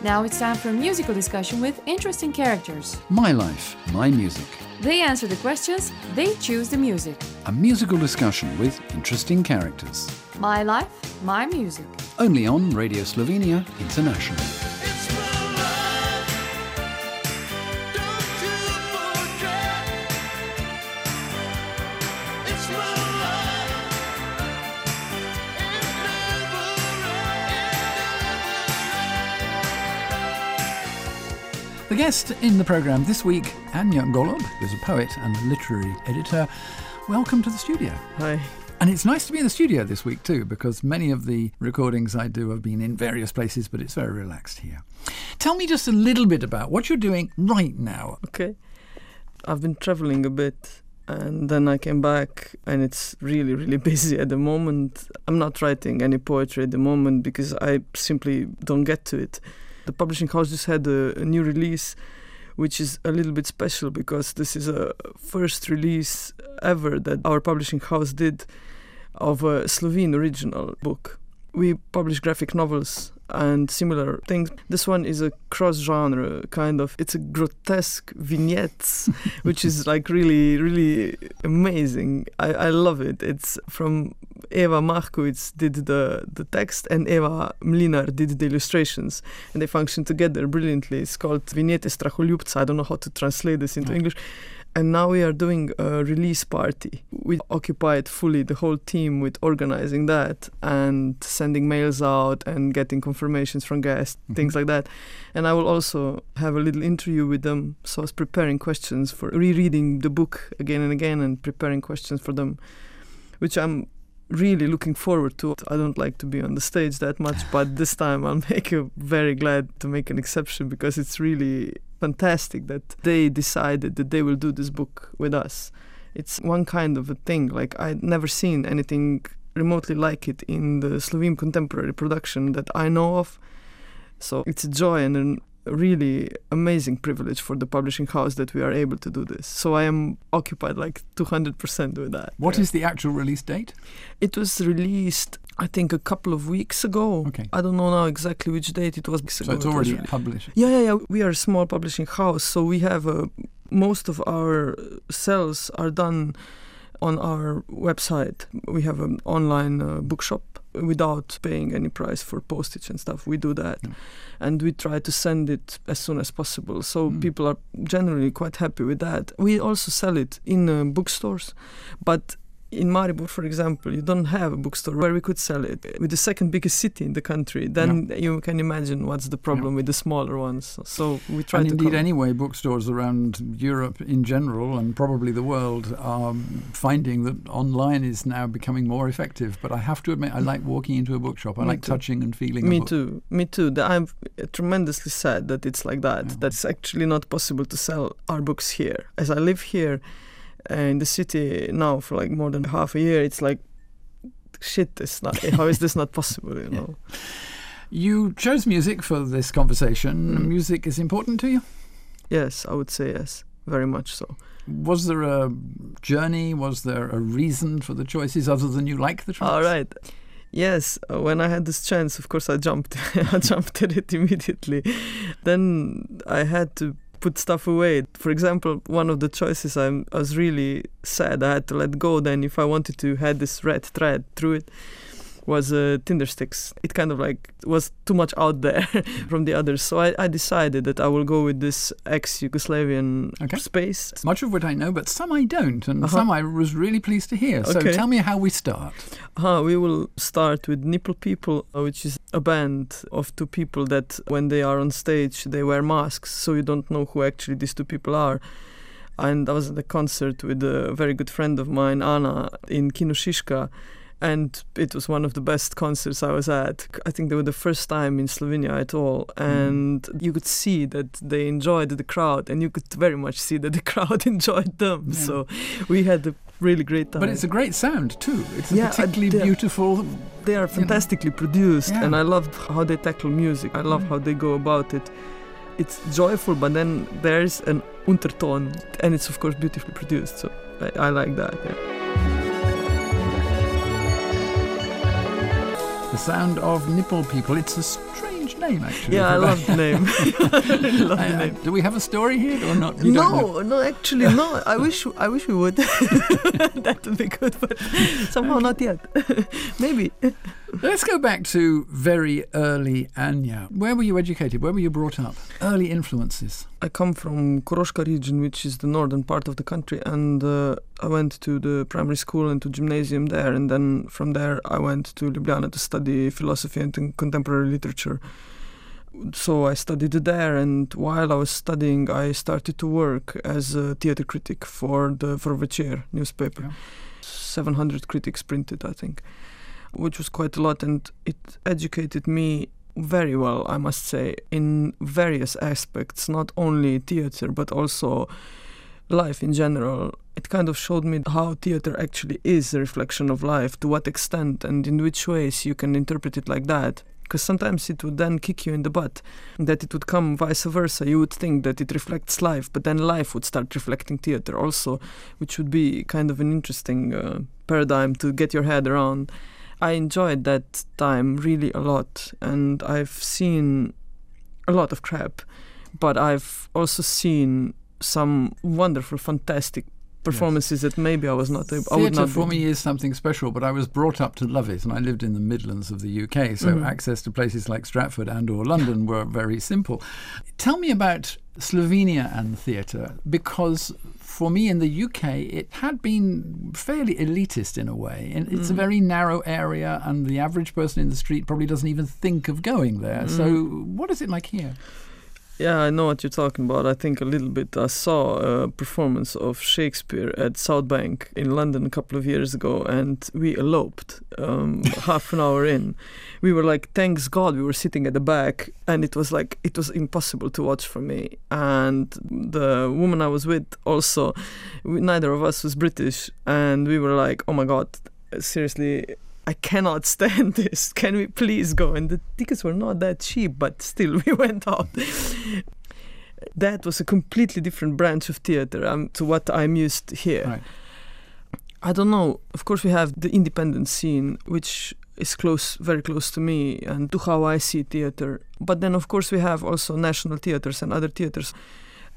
Now it's time for a musical discussion with interesting characters. My life, my music. They answer the questions, they choose the music. A musical discussion with interesting characters. My life, my music. Only on Radio Slovenia International. The guest in the programme this week, Anya Golob, who's a poet and literary editor. Welcome to the studio. Hi. And it's nice to be in the studio this week too, because many of the recordings I do have been in various places, but it's very relaxed here. Tell me just a little bit about what you're doing right now. Okay. I've been traveling a bit and then I came back and it's really, really busy at the moment. I'm not writing any poetry at the moment because I simply don't get to it. The publishing house just had a, a new release which is a little bit special because this is a first release ever that our publishing house did of a Slovene original book. We publish graphic novels and similar things. This one is a cross genre kind of. It's a grotesque vignette, which is like really, really amazing. I, I love it. It's from Eva Markowitz did the, the text and Eva Mlinar did the illustrations, and they function together brilliantly. It's called Vignette Straholjubca. I don't know how to translate this into. English. And now we are doing a release party. We occupied fully the whole team with organizing that and sending mails out and getting confirmations from guests, mm-hmm. things like that. And I will also have a little interview with them. So I was preparing questions for rereading the book again and again and preparing questions for them, which I'm really looking forward to. I don't like to be on the stage that much, but this time I'll make you very glad to make an exception because it's really fantastic that they decided that they will do this book with us. It's one kind of a thing. Like I'd never seen anything remotely like it in the Slovene contemporary production that I know of. So it's a joy and a really amazing privilege for the publishing house that we are able to do this. So I am occupied like 200% with that. What Yeah. is the actual release date? It was released, I think, a couple of weeks ago. Okay. I don't know now exactly which date it was. So it's already published. Yeah, yeah, yeah. We are a small publishing house, so we have uh, most of our sales are done on our website. We have an online uh, bookshop without paying any price for postage and stuff. We do that, Mm. and we try to send it as soon as possible. So Mm. people are generally quite happy with that. We also sell it in uh, bookstores, but. In Maribor, for example, you don't have a bookstore where we could sell it. With the second biggest city in the country, then you can imagine what's the problem with the smaller ones. So we try And to indeed, anyway, bookstores around Europe in general and probably the world are finding that online is now becoming more effective. But I have to admit, I like walking into a bookshop. I Me like too. touching and feeling a Me too. Me too. I'm tremendously sad that it's like that. Yeah. That's actually not possible to sell our books here. As I live here in the city now for like more than half a year, it's like shit. It's not. how is this not possible? You Yeah. know. You chose music for this conversation. Mm. Music is important to you. Yes, I would say yes, very much so. Was there a journey? Was there a reason for the choices other than you like the tracks? All right. Yes, uh, when I had this chance, of course, I jumped. I jumped at it immediately. Then I had to put stuff away. For example, one of the choices I'm, I was really sad I had to let go. Then, if I wanted to had this red thread through it, was uh, Tindersticks. It kind of like was too much out there from the others. So I, I decided that I will go with this ex-Yugoslavian Okay. space. Much of what I know, but some I don't, and Uh-huh. some I was really pleased to hear. So Okay. tell me how we start. Uh, we will start with Nipple People, uh, which is a band of two people that, when they are on stage, they wear masks, so you don't know who actually these two people are. And I was at a concert with a very good friend of mine, Anna, in Kino Šiška, and it was one of the best concerts I was at. I think they were the first time in Slovenia at all, and you could see that they enjoyed the crowd, and you could very much see that the crowd enjoyed them. Yeah. So we had a really great time. But it's a great sound too. It's a Yeah, particularly beautiful. they are fantastically produced Yeah. and i love how they tackle music i love Mm. how they go about it it's joyful but then there's an undertone and it's of course beautifully produced so i, I like that yeah. The sound of nipple people. It's a strange name, actually. Yeah, I love the name. I really love the uh, uh, I- I- do we have a story here or not? You. No, no, actually, no. I wish, I wish we would. that would be good, but somehow not yet. Maybe. Let's go back to very early Anya. Where were you educated? Where were you brought up? Early influences. I come from Koroshka region, which is the northern part of the country, and uh, I went to the primary school and to gymnasium there, and then from there I went to Ljubljana to study philosophy and contemporary literature. So I studied there, and while I was studying, I started to work as a theater critic for the for newspaper. Yeah. 700 critics printed, I think, which was quite a lot, and it educated me very well, I must say, in various aspects, not only theater, but also life in general. It kind of showed me how theater actually is a reflection of life, to what extent and in which ways you can interpret it like that. Because sometimes it would then kick you in the butt, that it would come vice versa. You would think that it reflects life, but then life would start reflecting theater also, which would be kind of an interesting uh, paradigm to get your head around. I enjoyed that time really a lot, and I've seen a lot of crap, but I've also seen some wonderful, fantastic performances that maybe I was not able. Theatre not for be- me is something special, but I was brought up to love it, and I lived in the Midlands of the UK, so Mhm. access to places like Stratford and or London were very simple. Tell me about Slovenia and theatre, because for me in the UK, it had been fairly elitist in a way. And it's a very narrow area, and the average person in the street probably doesn't even think of going there. So, what is it like here? Yeah, I know what you're talking about. I think a little bit. I saw a performance of Shakespeare at South Bank in London a couple of years ago, and we eloped um, half an hour in. We were like, thanks God, we were sitting at the back, and it was like it was impossible to watch for me. And the woman I was with also, we, neither of us was British, and we were like, oh my God, seriously. I cannot stand this. Can we please go? And the tickets were not that cheap, but still we went out. that was a completely different branch of theater um, to what I'm used to here. Right. I don't know. Of course, we have the independent scene, which is close, very close to me and to how I see theater. But then, of course, we have also national theaters and other theaters,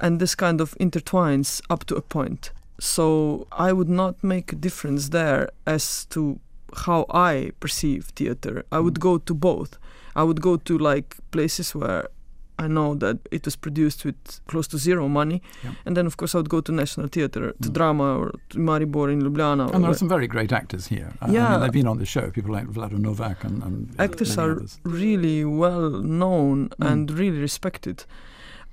and this kind of intertwines up to a point. So I would not make a difference there as to how I perceive theater. I would go to both. I would go to like places where I know that it was produced with close to zero money, Yeah. and then of course I would go to National Theatre, to Mm. Drama or to Maribor in Ljubljana. And there are some very great actors here. I- I Yeah. mean, they've been on the show, people like Vlado Novak and, and actors are others. really well known Mm. and really respected.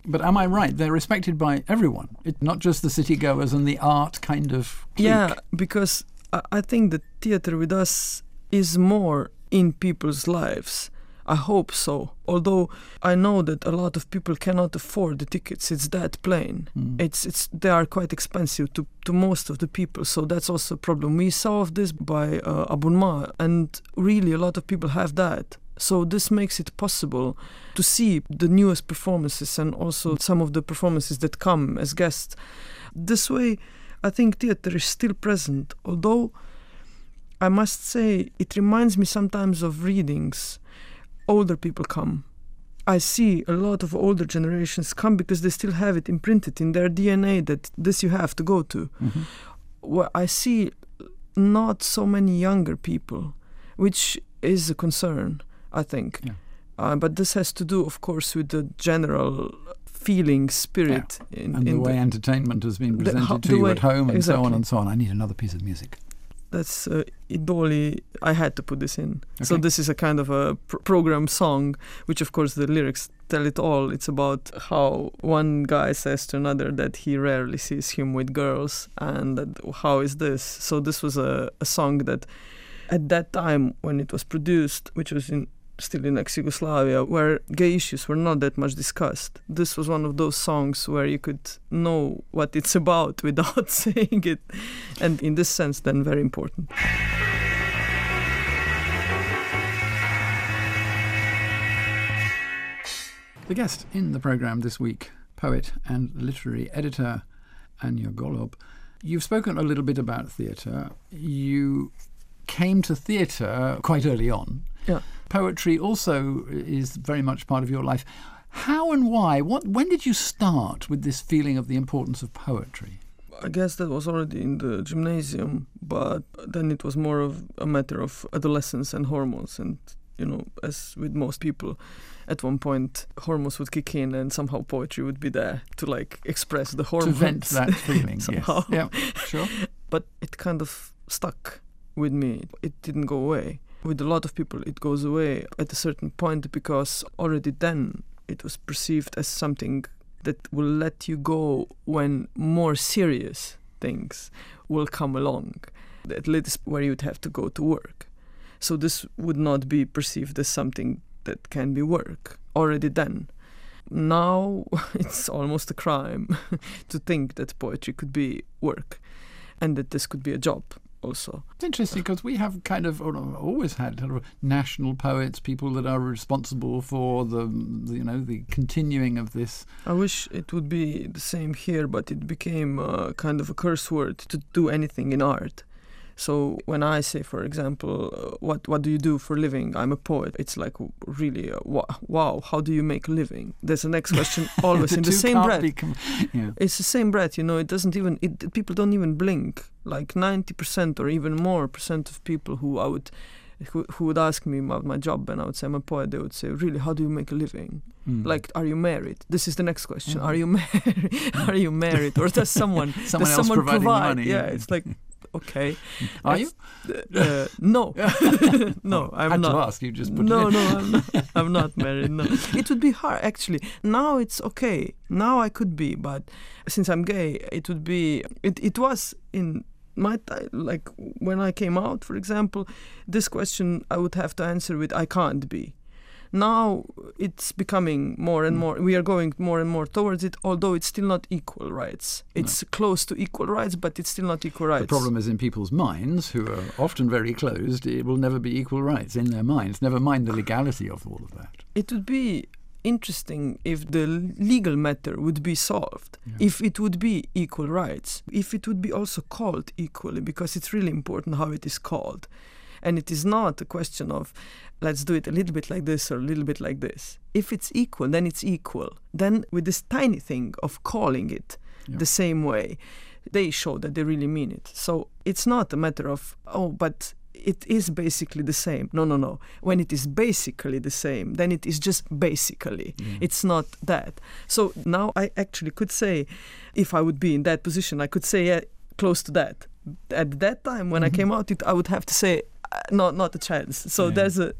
But am I right? They're respected by everyone. It's not just the city goers and the art kind of. clique. Yeah, because I, I think the theater with us is more in people's lives. I hope so. Although I know that a lot of people cannot afford the tickets. It's that plain. Mm. It's it's they are quite expensive to, to most of the people. So that's also a problem. We solved this by uh, abonnement, and really a lot of people have that. So this makes it possible to see the newest performances and also some of the performances that come as guests. This way, I think theater is still present, although I must say it reminds me sometimes of readings. Older people come. I see a lot of older generations come because they still have it imprinted in their DNA that this you have to go to. Mhm. Where I see not so many younger people, which is a concern, I think. Yeah. Uh, but this has to do, of course, with the general feeling, spirit in, And the in way entertainment has been the- presented how- to you way- at home and so on and so on. I need another piece of music. that's uh, Idoli. I had to put this in. So this is a kind of a pr- program song, which of course the lyrics tell it all. It's about how one guy says to another that he rarely sees him with girls, and that how is this? So this was a, a song that, at that time when it was produced, which was in still in ex-Yugoslavia, where gay issues were not that much discussed. This was one of those songs where you could know what it's about without saying it, and in this sense, then very important. The guest in the programme this week, poet and literary editor Anya Golob. You've spoken a little bit about theatre. You came to theatre quite early on. Yeah. Poetry also is very much part of your life. How and why? What? When did you start with this feeling of the importance of poetry? I guess that was already in the gymnasium, but then it was more of a matter of adolescence and hormones. And, you know, as with most people, at one point hormones would kick in and somehow poetry would be there to like express the hormones. To vent that feeling, Somehow. yes. Yeah, sure. But it kind of stuck with me. It didn't go away. With a lot of people, it goes away at a certain point because already then it was perceived as something that will let you go when more serious things will come along, at least where you'd have to go to work. So this would not be perceived as something that can be work already then. Now it's almost a crime to think that poetry could be work and that this could be a job also. It's interesting because we have kind of always had sort of national poets, people that are responsible for the, the you know the continuing of this. I wish it would be the same here, but it became uh, kind of a curse word to do anything in art. So when I say, for example, uh, what what do you do for a living? I'm a poet. It's like really, uh, wow, how do you make a living? There's the next question always in the same breath. yeah. It's the same breath, you know. It doesn't even. It people don't even blink. Like ninety percent or even more percent of people who I would, who, who would ask me about my job, and I would say I'm a poet. They would say, "Really, how do you make a living? Mm. Like, are you married? This is the next question. Mhm. Are you married? are you married, or does someone someone does else someone provide? money. Yeah, it's like, okay, are you? uh, no, no, Oh, I'm had not. to ask. You just put No, no, I'm not, I'm not married. No, it would be hard actually. Now it's okay. Now I could be, but since I'm gay, it would be. It it was in my time, like when I came out, for example. This question I would have to answer with I can't be. Now it's becoming more and Mm. more. We are going more and more towards it, although it's still not equal rights. No. It's close to equal rights, but it's still not equal rights. The problem is in people's minds, who are often very closed, it will never be equal rights in their minds. Never mind the legality of all of that. it would be interesting if the legal matter would be solved Yeah. if it would be equal rights if it would be also called equally because it's really important how it is called and it is not a question of let's do it a little bit like this or a little bit like this. If it's equal then it's equal. Then with this tiny thing of calling it Yeah. the same way they show that they really mean it. So it's not a matter of oh but it is basically the same. No no no. When it is basically the same then it is just basically. Yeah. it's not that. So now i actually could say if i would be in that position i could say yeah, close to that. At that time when i Mhm. came out it, i would have to say Uh, not not a chance so Yeah. there's a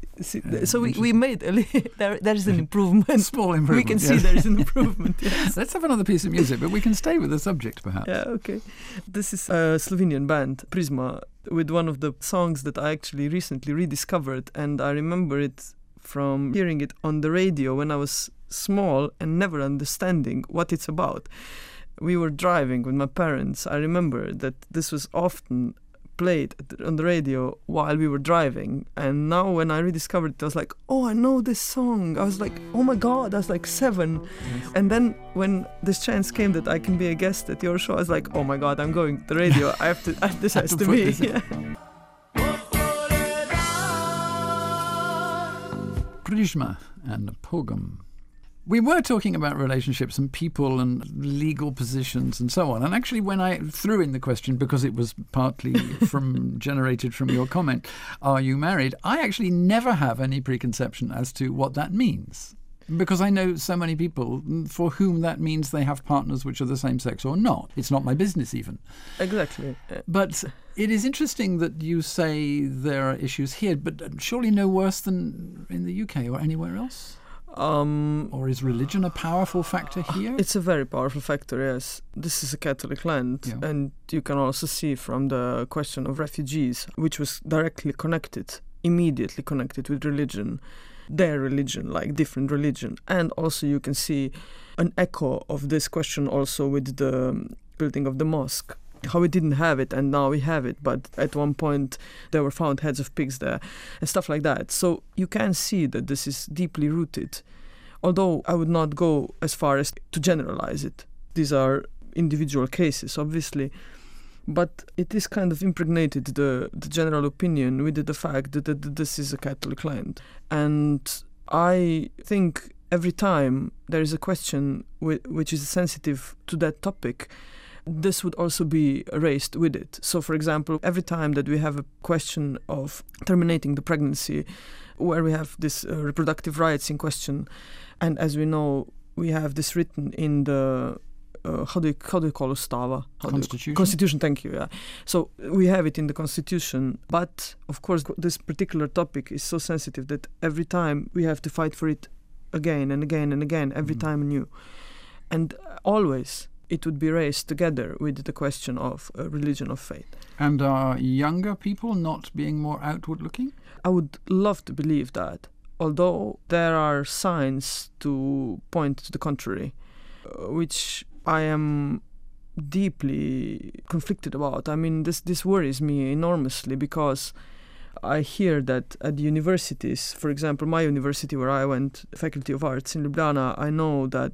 so we, we made a there there's an improvement Small improvement. we can see there is an improvement yes. Let's have another piece of music, but we can stay with the subject perhaps. Yeah, okay. This is a Slovenian band, Prisma, with one of the songs that I actually recently rediscovered, and I remember it from hearing it on the radio when I was small and never understanding what it's about. We were driving with my parents. I remember that this was often played on the radio while we were driving and now when i rediscovered it i was like oh i know this song i was like oh my god i was like seven and then when this chance came that I can be a guest at your show, I was like, oh my god, I'm going to the radio. I have to. I, this Have has to to, be. this in. Yeah. Prisma and Pogum. We were talking about relationships and people and legal positions and so on. And actually, when I threw in the question, because it was partly from generated from your comment, "Are you married?" I actually never have any preconception as to what that means, because I know so many people for whom that means they have partners which are the same sex or not. It's not my business even. Exactly. But it is interesting that you say there are issues here, but surely no worse than in the UK or anywhere else? Um, Or is religion a powerful factor here? it's a very powerful factor. Yes, this is a Catholic land, Yeah. and you can also see from the question of refugees, which was directly connected, immediately connected with religion, their religion, like different religion, and also you can see an echo of this question also with the building of the mosque. How we didn't have it and now we have it, but at one point there were found heads of pigs there and stuff like that. So you can see that this is deeply rooted. Although I would not go as far as to generalize it. These are individual cases, obviously. but it is kind of impregnated the, the general opinion with the fact that, that this is a Catholic land. And I think every time there is a question whi- which is sensitive to that topic, this would also be raised with it. So, for example, every time that we have a question of terminating the pregnancy, where we have this uh, reproductive rights in question, and as we know, we have this written in the uh, how do you how do you call it stava How do you- Constitution? constitution thank you yeah so we have it in the constitution but of course this particular topic is so sensitive that every time we have to fight for it again and again and again every Mhm. time anew and always it would be raised together with the question of uh, religion of faith And are younger people not being more outward looking? I would love to believe that, although there are signs to point to the contrary, uh, which I am deeply conflicted about. I mean, this this worries me enormously because I hear that at the universities, for example, my university where I went, Faculty of Arts in Ljubljana, I know that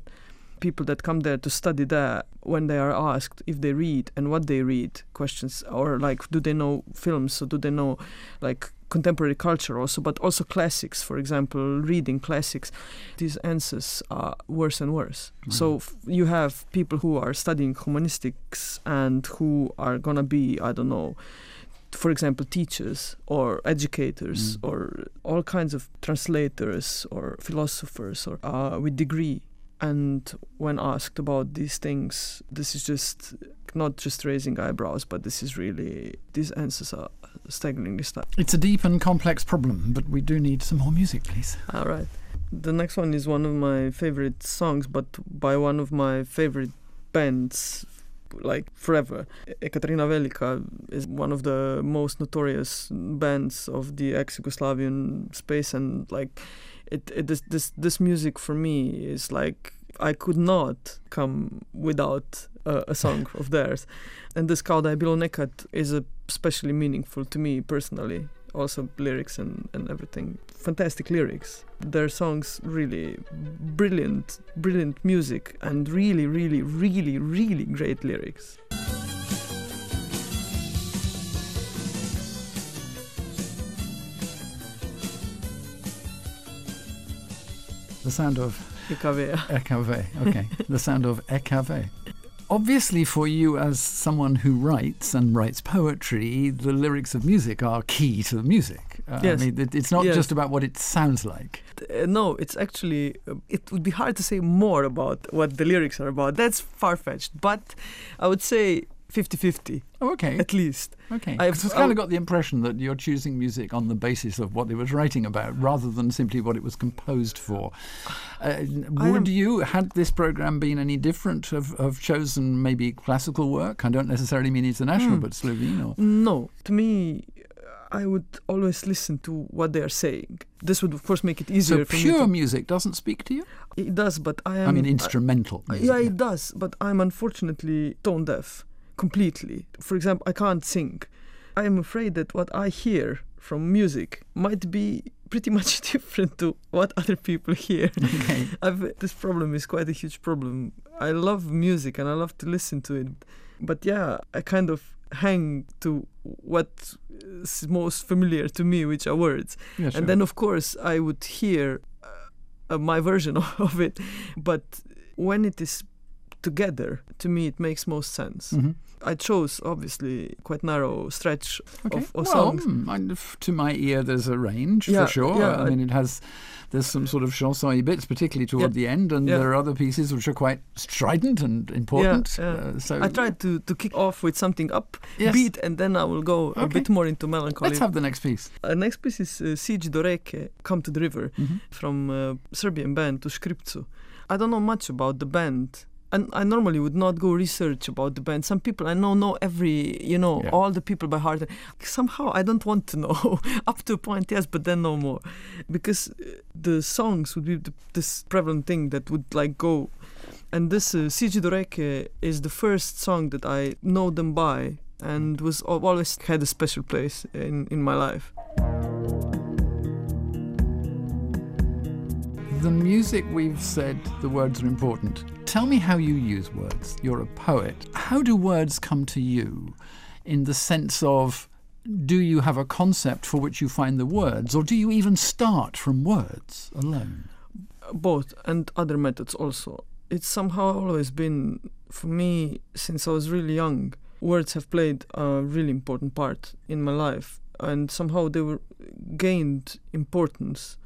people that come there to study there, when they are asked if they read and what they read, questions or like, do they know films or do they know like contemporary culture also, but also classics, for example, reading classics, these answers are worse and worse. So f- you have people who are studying humanistics and who are gonna be, I don't know, for example, teachers or educators Mm. or all kinds of translators or philosophers or uh, with degree. And when asked about these things, this is just not just raising eyebrows, but this is really these answers are staggeringly stuck. It's a deep and complex problem, but we do need some more music, please. All right. The next one is one of my favorite songs, but by one of my favorite bands, like forever. Ekaterina Velika is one of the most notorious bands of the ex-Yugoslavian space, and like, it, it this this this music for me is like I could not come without a, a song of theirs, and this Kao da je bilo nekad is especially meaningful to me personally also lyrics and, and everything. Fantastic lyrics. Their songs really brilliant, brilliant music and really, really, really, really great lyrics. The sound of Ikavea. Ekave. Okay. the sound of Ekave. Obviously, for you as someone who writes and writes poetry, the lyrics of music are key to the music. Uh, Yes. I mean, it, it's not Yes. just about what it sounds like. Uh, no, it's actually, uh, it would be hard to say more about what the lyrics are about. That's far fetched, but I would say 50 50 Oh, okay. at least. Okay. I've- kind of got the impression that you're choosing music on the basis of what it was writing about rather than simply what it was composed for. Uh, would am- you, had this program been any different, have, have chosen maybe classical work? I don't necessarily mean international, Hmm. but Slovene or. No, to me, I would always listen to what they are saying. This would, of course, make it easier So for me. pure to- music doesn't speak to you? It does, but I am. I mean, instrumental I- music. yeah, it does, but I'm unfortunately tone deaf completely. For example, I can't sing. I am afraid that what I hear from music might be pretty much different to what other people hear. Okay. I've, this problem is quite a huge problem. I love music and I love to listen to it, but yeah, I kind of hang to what is most familiar to me, which are words. Yeah, sure. And then, of course, I would hear uh, my version of it. But when it is together, to me, it makes most sense. Mhm. I chose, obviously, quite narrow stretch Okay. of, of well, songs. mm, to my ear, there's a range Yeah, for sure. yeah, I mean, it has there's some sort of chanson bits, particularly toward the end, and yeah. there are other pieces which are quite strident and important. yeah. Uh, so I tried to, to kick off with something up Yes. beat, and then I will go a bit more into melancholy. Let's have the next piece. Uh, next piece is uh, Siege do Reke, Come to the River, Mhm. from uh, Serbian band to Škripcu. I don't know much about the band. And I normally would not go research about the band. Some people I know know every, you know, Yeah. all the people by heart. Somehow I don't want to know. Up to a point, yes, but then no more, because uh, the songs would be the, this prevalent thing that would like go. And this uh, Siege do is the first song that I know them by, and was always had a special place in in my life. The music we've said the words are important. Tell me how you use words. You're a poet. How do words come to you? in the sense of do you have a concept for which you find the words, or do you even start from words alone? both and other methods also. It's somehow always been for me since I was really young. Words have played a really important part in my life, and somehow they were gained importance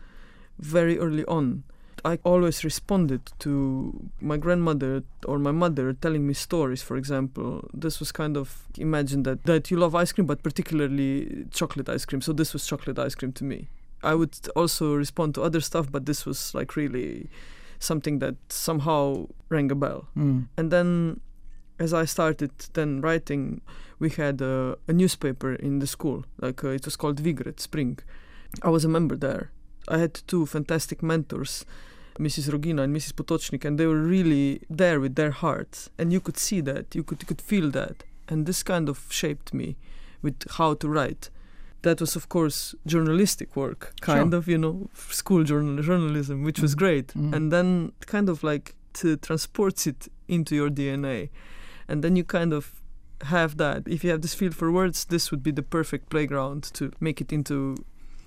very early on. I always responded to my grandmother or my mother telling me stories, for example. This was kind of imagine that, that you love ice cream, but particularly chocolate ice cream. So this was chocolate ice cream to me. I would also respond to other stuff, but this was like really something that somehow rang a bell. Mm. And then, as I started then writing, we had a, a newspaper in the school, like uh, it was called Vigred Spring. I was a member there. I had two fantastic mentors, Mrs. Rogina and Mrs. Potočnik, and they were really there with their hearts, and you could see that, you could you could feel that, and this kind of shaped me with how to write. That was, of course, journalistic work, kind Sure. of, you know, school journal journalism, which was Mhm. great, Mhm. and then kind of like to transports it into your DNA, and then you kind of have that. If you have this feel for words, this would be the perfect playground to make it into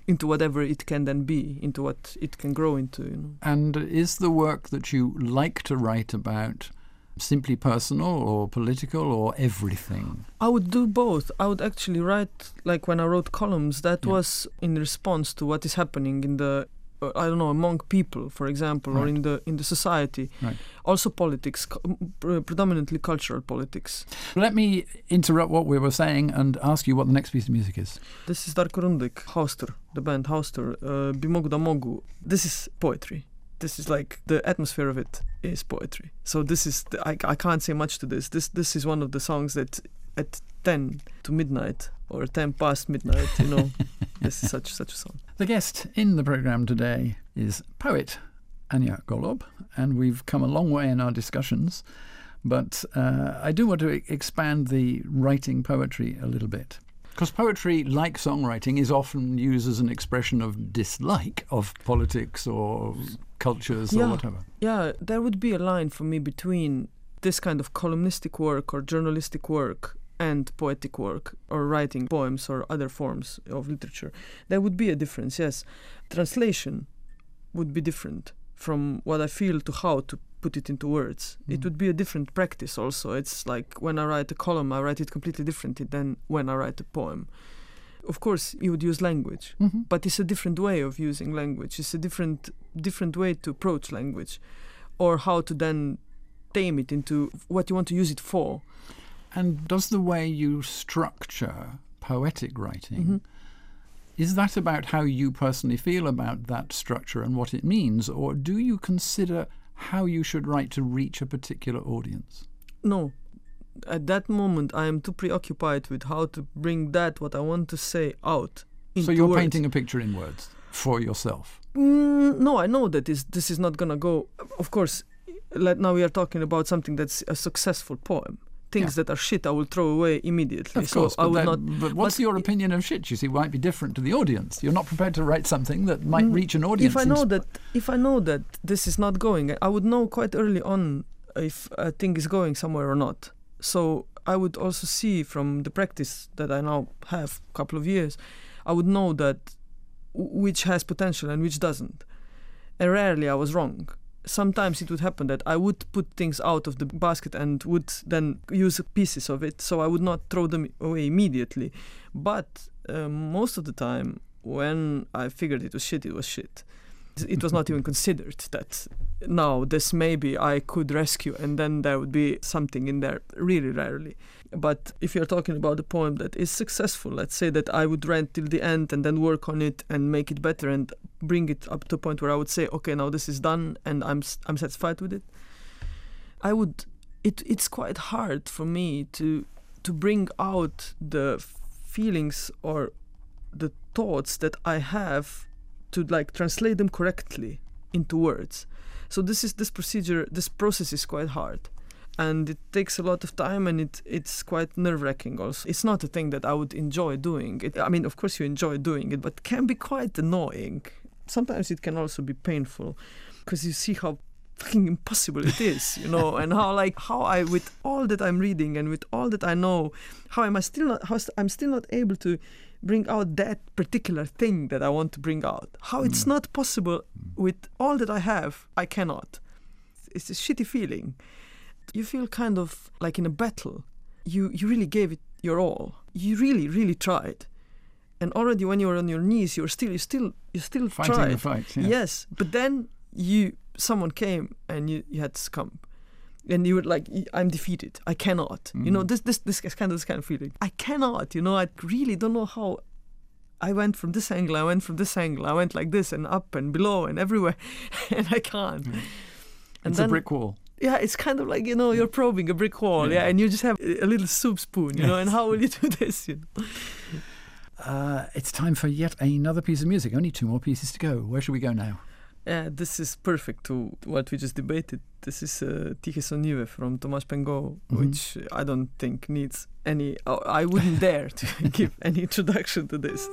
into whatever it can then be, into what it can grow into. You know. And is the work that you like to write about simply personal or political or everything? I would do both. I would actually write like when I wrote columns. That Yeah. was in response to what is happening in the. Uh, I don't know among people, for example, or in the in the society. Right. Also politics, predominantly cultural politics. Let me interrupt what we were saying and ask you what the next piece of music is. This is Darko Rundek, Haustor, the band Haustor, uh, da Mogu. This is poetry. This is like the atmosphere of it is poetry. So this is the, I, I can't say much to this. This this is one of the songs that at ten to midnight or ten past midnight, you know, this is such such a song. The guest in the programme today is poet Anya Golob, and we've come a long way in our discussions, but uh, I do want to e- expand the writing poetry a little bit. Because poetry, like songwriting, is often used as an expression of dislike of politics or cultures or whatever. Yeah, there would be a line for me between this kind of columnistic work or journalistic work and poetic work or writing poems or other forms of literature. There would be a difference, yes. Translation would be different from what I feel to how to put it into words. It Mm. would be a different practice also. It's like when I write a column, I write it completely differently than when I write a poem. Of course, you would use language Mhm. but it's a different way of using language. It's a different different way to approach language, or how to then tame it into what you want to use it for. And does the way you structure poetic writing, Mhm. is that about how you personally feel about that structure and what it means, or do you consider how you should write to reach a particular audience? No, at that moment, I am too preoccupied with how to bring that what I want to say out. Into so you're words. painting a picture in words for yourself. Mm, no, I know that is this is not gonna go. Of course, let, now we are talking about something that's a successful poem. Things that are shit, I will throw away immediately. Of so course, I but, would not. but what's but your opinion of shit? You see, might be different to the audience. You're not prepared to write something that might Mm, reach an audience. If I know that, if I know that this is not going, I would know quite early on if a thing is going somewhere or not. So I would also see from the practice that I now have a couple of years, I would know that which has potential and which doesn't. And rarely I was wrong. Sometimes it would happen that I would put things out of the basket and would then use pieces of it, so I would not throw them away immediately. But uh, most of the time, when I figured it was shit, it was shit. It was not even considered that now this maybe I could rescue, and then there would be something in there. Really rarely. But if you're talking about a poem that is successful, let's say that I would rent till the end and then work on it and make it better and bring it up to a point where I would say, okay, now this is done and I'm I'm satisfied with it. I would. It it's quite hard for me to to bring out the feelings or the thoughts that I have to like translate them correctly into words. So this is this procedure, this process is quite hard. And it takes a lot of time and it, it's quite nerve wracking also. It's not a thing that I would enjoy doing. It, I mean, of course, you enjoy doing it, but it can be quite annoying. Sometimes it can also be painful because you see how fucking impossible it is, you know, and how like how I with all that I'm reading and with all that I know, how am I still not how st- I'm still not able to bring out that particular thing that I want to bring out. How it's mm. not possible mm. with all that I have, I cannot. It's a shitty feeling. You feel kind of like in a battle. You you really gave it your all. You really really tried. And already when you're on your knees, you're still you still you still Fighting tried. the fight. Yeah. Yes, but then you someone came and you, you had to succumb. And you were like, I'm defeated. I cannot. You know, Mm. this this this is kind of this kind of feeling. I cannot. You know, I really don't know how. I went from this angle. I went from this angle. I went like this and up and below and everywhere, and I can't. Mm. It's then- a brick wall. Yeah, it's kind of like you know you're probing a brick wall. Yeah, Yeah. and you just have a little soup spoon. You know, and how will you do this? You know? Uh, it's time for yet another piece of music. Only two more pieces to go. Where should we go now? Yeah, this is perfect to what we just debated. This is uh, Tiche Sonive from Tomaž Pengov, Mhm. which I don't think needs any. I wouldn't dare to give any introduction to this.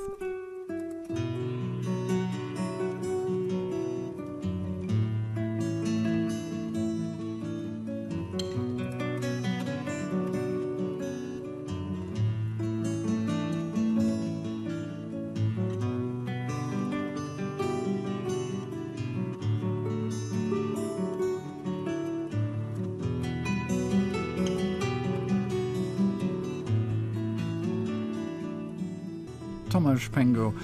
Tomaž Pengov,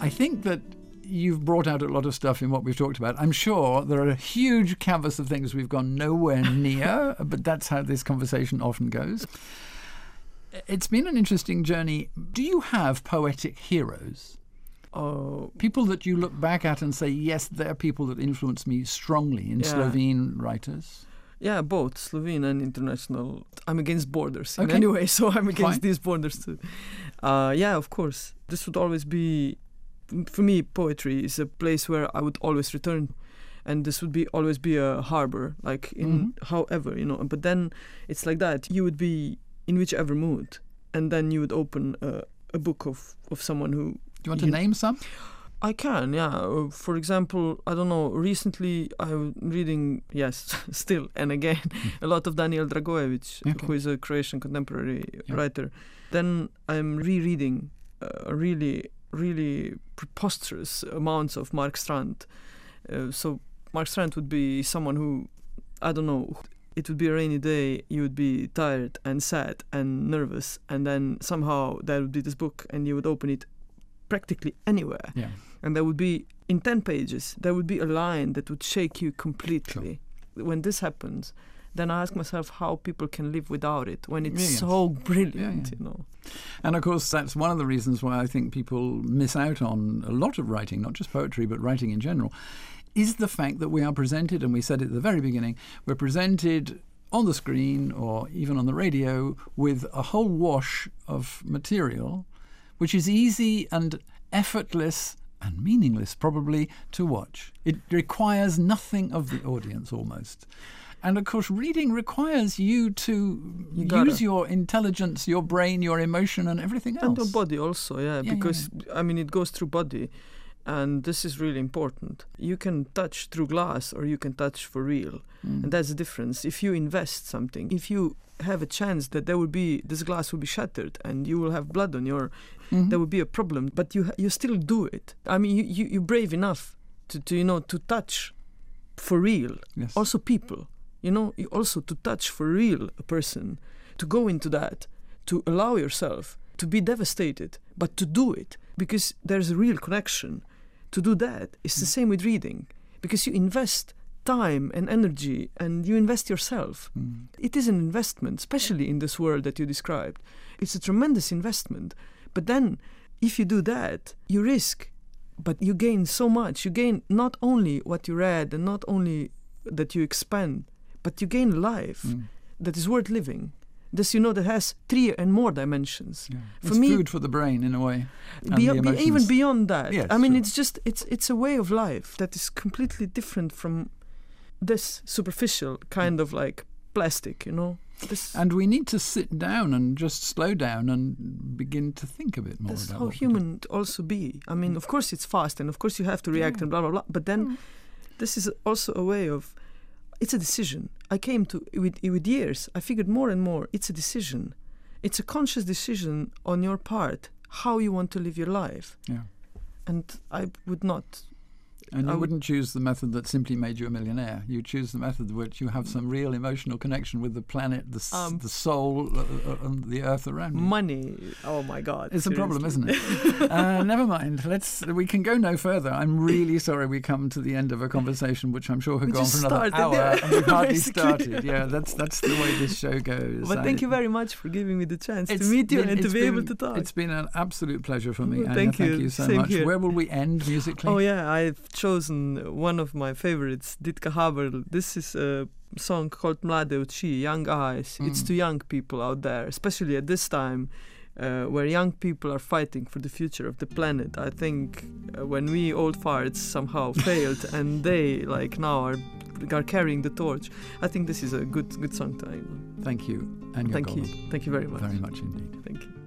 I think that you've brought out a lot of stuff in what we've talked about. I'm sure there are a huge canvas of things we've gone nowhere near, but that's how this conversation often goes. It's been an interesting journey. Do you have poetic heroes? Oh, People that you look back at and say, yes, they're people that influence me strongly in Yeah. Slovene writers? Yeah, both Slovene and international. I'm against borders in any way, so I'm against Fine. these borders too. Uh, yeah, of course. This would always be, for me, poetry is a place where I would always return. And this would be always be a harbor, like in Mhm. however, you know. But then it's like that. You would be in whichever mood, and then you would open a, a book of, of someone who Do you want to You- name some? I can, yeah. Uh, For example, I don't know. Recently, I'm reading, yes, still and again, a lot of Danijel Dragojević, Okay. who is a Croatian contemporary Yeah. writer. Then I'm rereading uh, really, really preposterous amounts of Mark Strand. Uh, so Mark Strand would be someone who, I don't know. It would be a rainy day. You would be tired and sad and nervous, and then somehow there would be this book, and you would open it practically anywhere Yeah. and there would be in 10 pages there would be a line that would shake you completely when this happens then i ask myself how people can live without it when it's yes. so brilliant Yeah, yeah. you know And of course, that's one of the reasons why I think people miss out on a lot of writing, not just poetry, but writing in general, is the fact that we are presented, and we said it at the very beginning, we're presented on the screen or even on the radio with a whole wash of material, which is easy and effortless and meaningless, probably, to watch. It requires nothing of the audience almost. And of course, reading requires you to You use your intelligence, your brain, your emotion, and everything else. and the body also yeah, Yeah, because i mean it goes through body and this is really important you can touch through glass or you can touch for real Mm. and that's the difference if you invest something if you have a chance that there will be this glass will be shattered and you will have blood on your Mhm. there would be a problem but you you still do it i mean you, you you're brave enough to, to you know to touch for real yes. also people you know you also to touch for real a person to go into that to allow yourself to be devastated but to do it because there's a real connection to do that it's the same with reading because you invest time and energy and you invest yourself Mm. it is an investment, especially in this world that you described. It's a tremendous investment. But then, if you do that, you risk, but you gain so much. You gain not only what you read and not only that you expand, but you gain a life Mm. that is worth living. This, you know, that has three and more dimensions. Yeah. For it's me- food for the brain in a way. Be- even beyond that, Yes, I mean, sure. it's just it's it's a way of life that is completely different from this superficial kind of like plastic. You know, this And we need to sit down and just slow down and begin to think a bit more That's about how what we do. human to also be. I mean, of course it's fast and of course you have to react Yeah. and blah blah blah. But then Mm. this is also a way of it's a decision. I came to with with years. I figured more and more. It's a decision. It's a conscious decision on your part how you want to live your life. Yeah. And I would not. And you I would- wouldn't choose the method that simply made you a millionaire. You choose the method which you have some real emotional connection with the planet, the, Um, the soul, uh, uh, and the earth around you. Money. Oh my God. It's a problem, isn't it? uh, never mind. Let's. We can go no further. I'm really sorry we come to the end of a conversation which I'm sure could We go on for another hour, yeah, and we've hardly started. Yeah, that's that's the way this show goes. But thank you very much for giving me the chance to meet you been- and to be able to talk. It's been an absolute pleasure for me. Well, thank thank you. you so Same much. here. Where will we end musically? Oh yeah, I've chosen one of my favorites, Ditka Haberl. This is a song called Mlade Oči, Young Eyes. It's Mm. to young people out there, especially at this time. Uh, where young people are fighting for the future of the planet. I think uh, when we old farts somehow failed and they like now are are carrying the torch, I think this is a good good song to on. Thank you, Anya Thank you, Golub, thank you very much. very much indeed. Thank you.